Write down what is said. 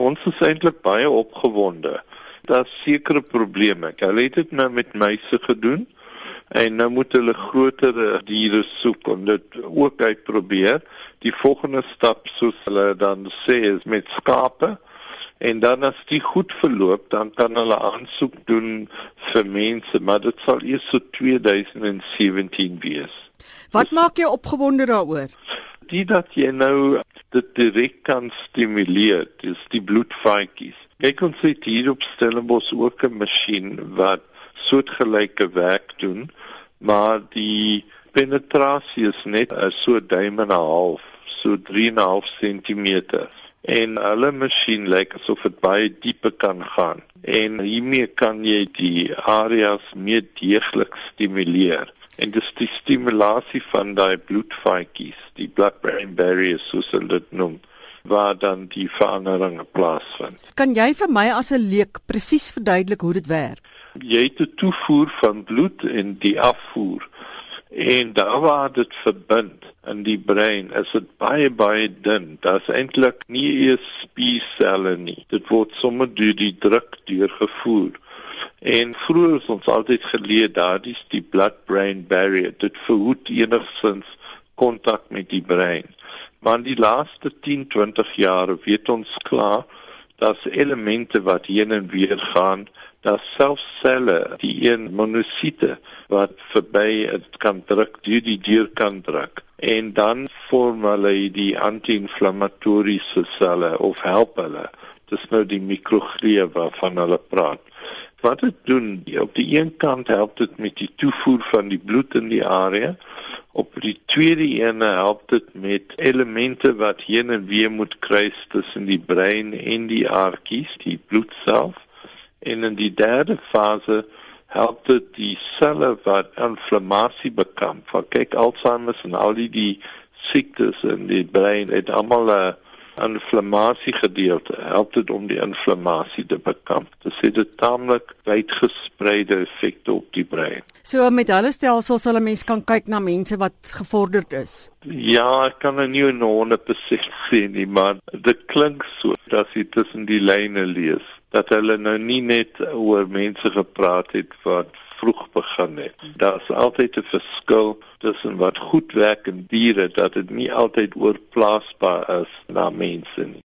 Ons is eintlik baie opgewonde. Daar's sekere probleme. Hulle het dit nou met muise gedoen en nou moet hulle groter diere soek om dit ook uitprobeer. Die volgende stap soos hulle dan sê is met skape en dan as dit goed verloop dan kan hulle aansoek doen vir mense, maar dit sal eers so 2017 wees. Wat maak jou opgewonde daaroor? Die dat jy nou dit direk kan stimuleer, dis die bloedvaatjies. Kyk ons het hier op Stellenbosch ook 'n masjien wat soortgelyke werk doen, maar die penetrasie is net so duim en 'n half, so 3.5 cm. En hulle masjien lyk asof dit baie diepe kan gaan. En hiermee kan jy die areas meer deeglik stimuleer. En dis die stimulasie van daai bloedvaatjies, die blood-brain barrier soos hulle dit noem waar dan die veranderinge plaasvind. Kan jy vir my as 'n leek presies verduidelik hoe dit werk? Jy het 'n toevoer van bloed en die afvoer. En daar waar dit verbind in die brein, is dit baie baie dun. Daar's eintlik nie eers spierselle nie. Dit word sommer deur die druk deurgevoer. En vroeër het ons altyd geleer daardie die blood-brain barrier. Dit verhoed enigsins kontak met die brein. Maar in die laaste 10, 20 jaar weet ons klaar dat elemente wat heen en weer gaan, dat selfs selle, die een monosiete wat verby dit kan druk, die die deur kan druk en dan vorm hulle die anti-inflammatoriese selle of help hulle. Dis nou die mikroglie waarvan hulle praat. Wat dit doen, op die een kant help dit met die toevoer van die bloed in die area. Op die tweede ene help dit met elemente wat heen en weer moet kruis tussen die brein en die aardkies, die bloed self. En in die derde fase help dit die selle wat inflammasie bekamp. Want kyk Alzheimer en al die, die siektes in die brein het almal 'n uh, inflammasie gedeelte help dit om die inflammasie te bekamp. Dit sê dit taamlik wydgespreide effekte op die brein. So met hulle stelsels sal 'n mens kan kyk na mense wat gevorderd is. Ja, ek kan nou nie 'n 100% sê nie, maar dit klink so dat jy tussen die lyne lees dat hulle nou nie net oor mense gepraat het wat vroeg begin het. Daar's altyd 'n verskil tussen wat goed werk in diere dat dit nie altyd oorplaasbaar is na mense nie.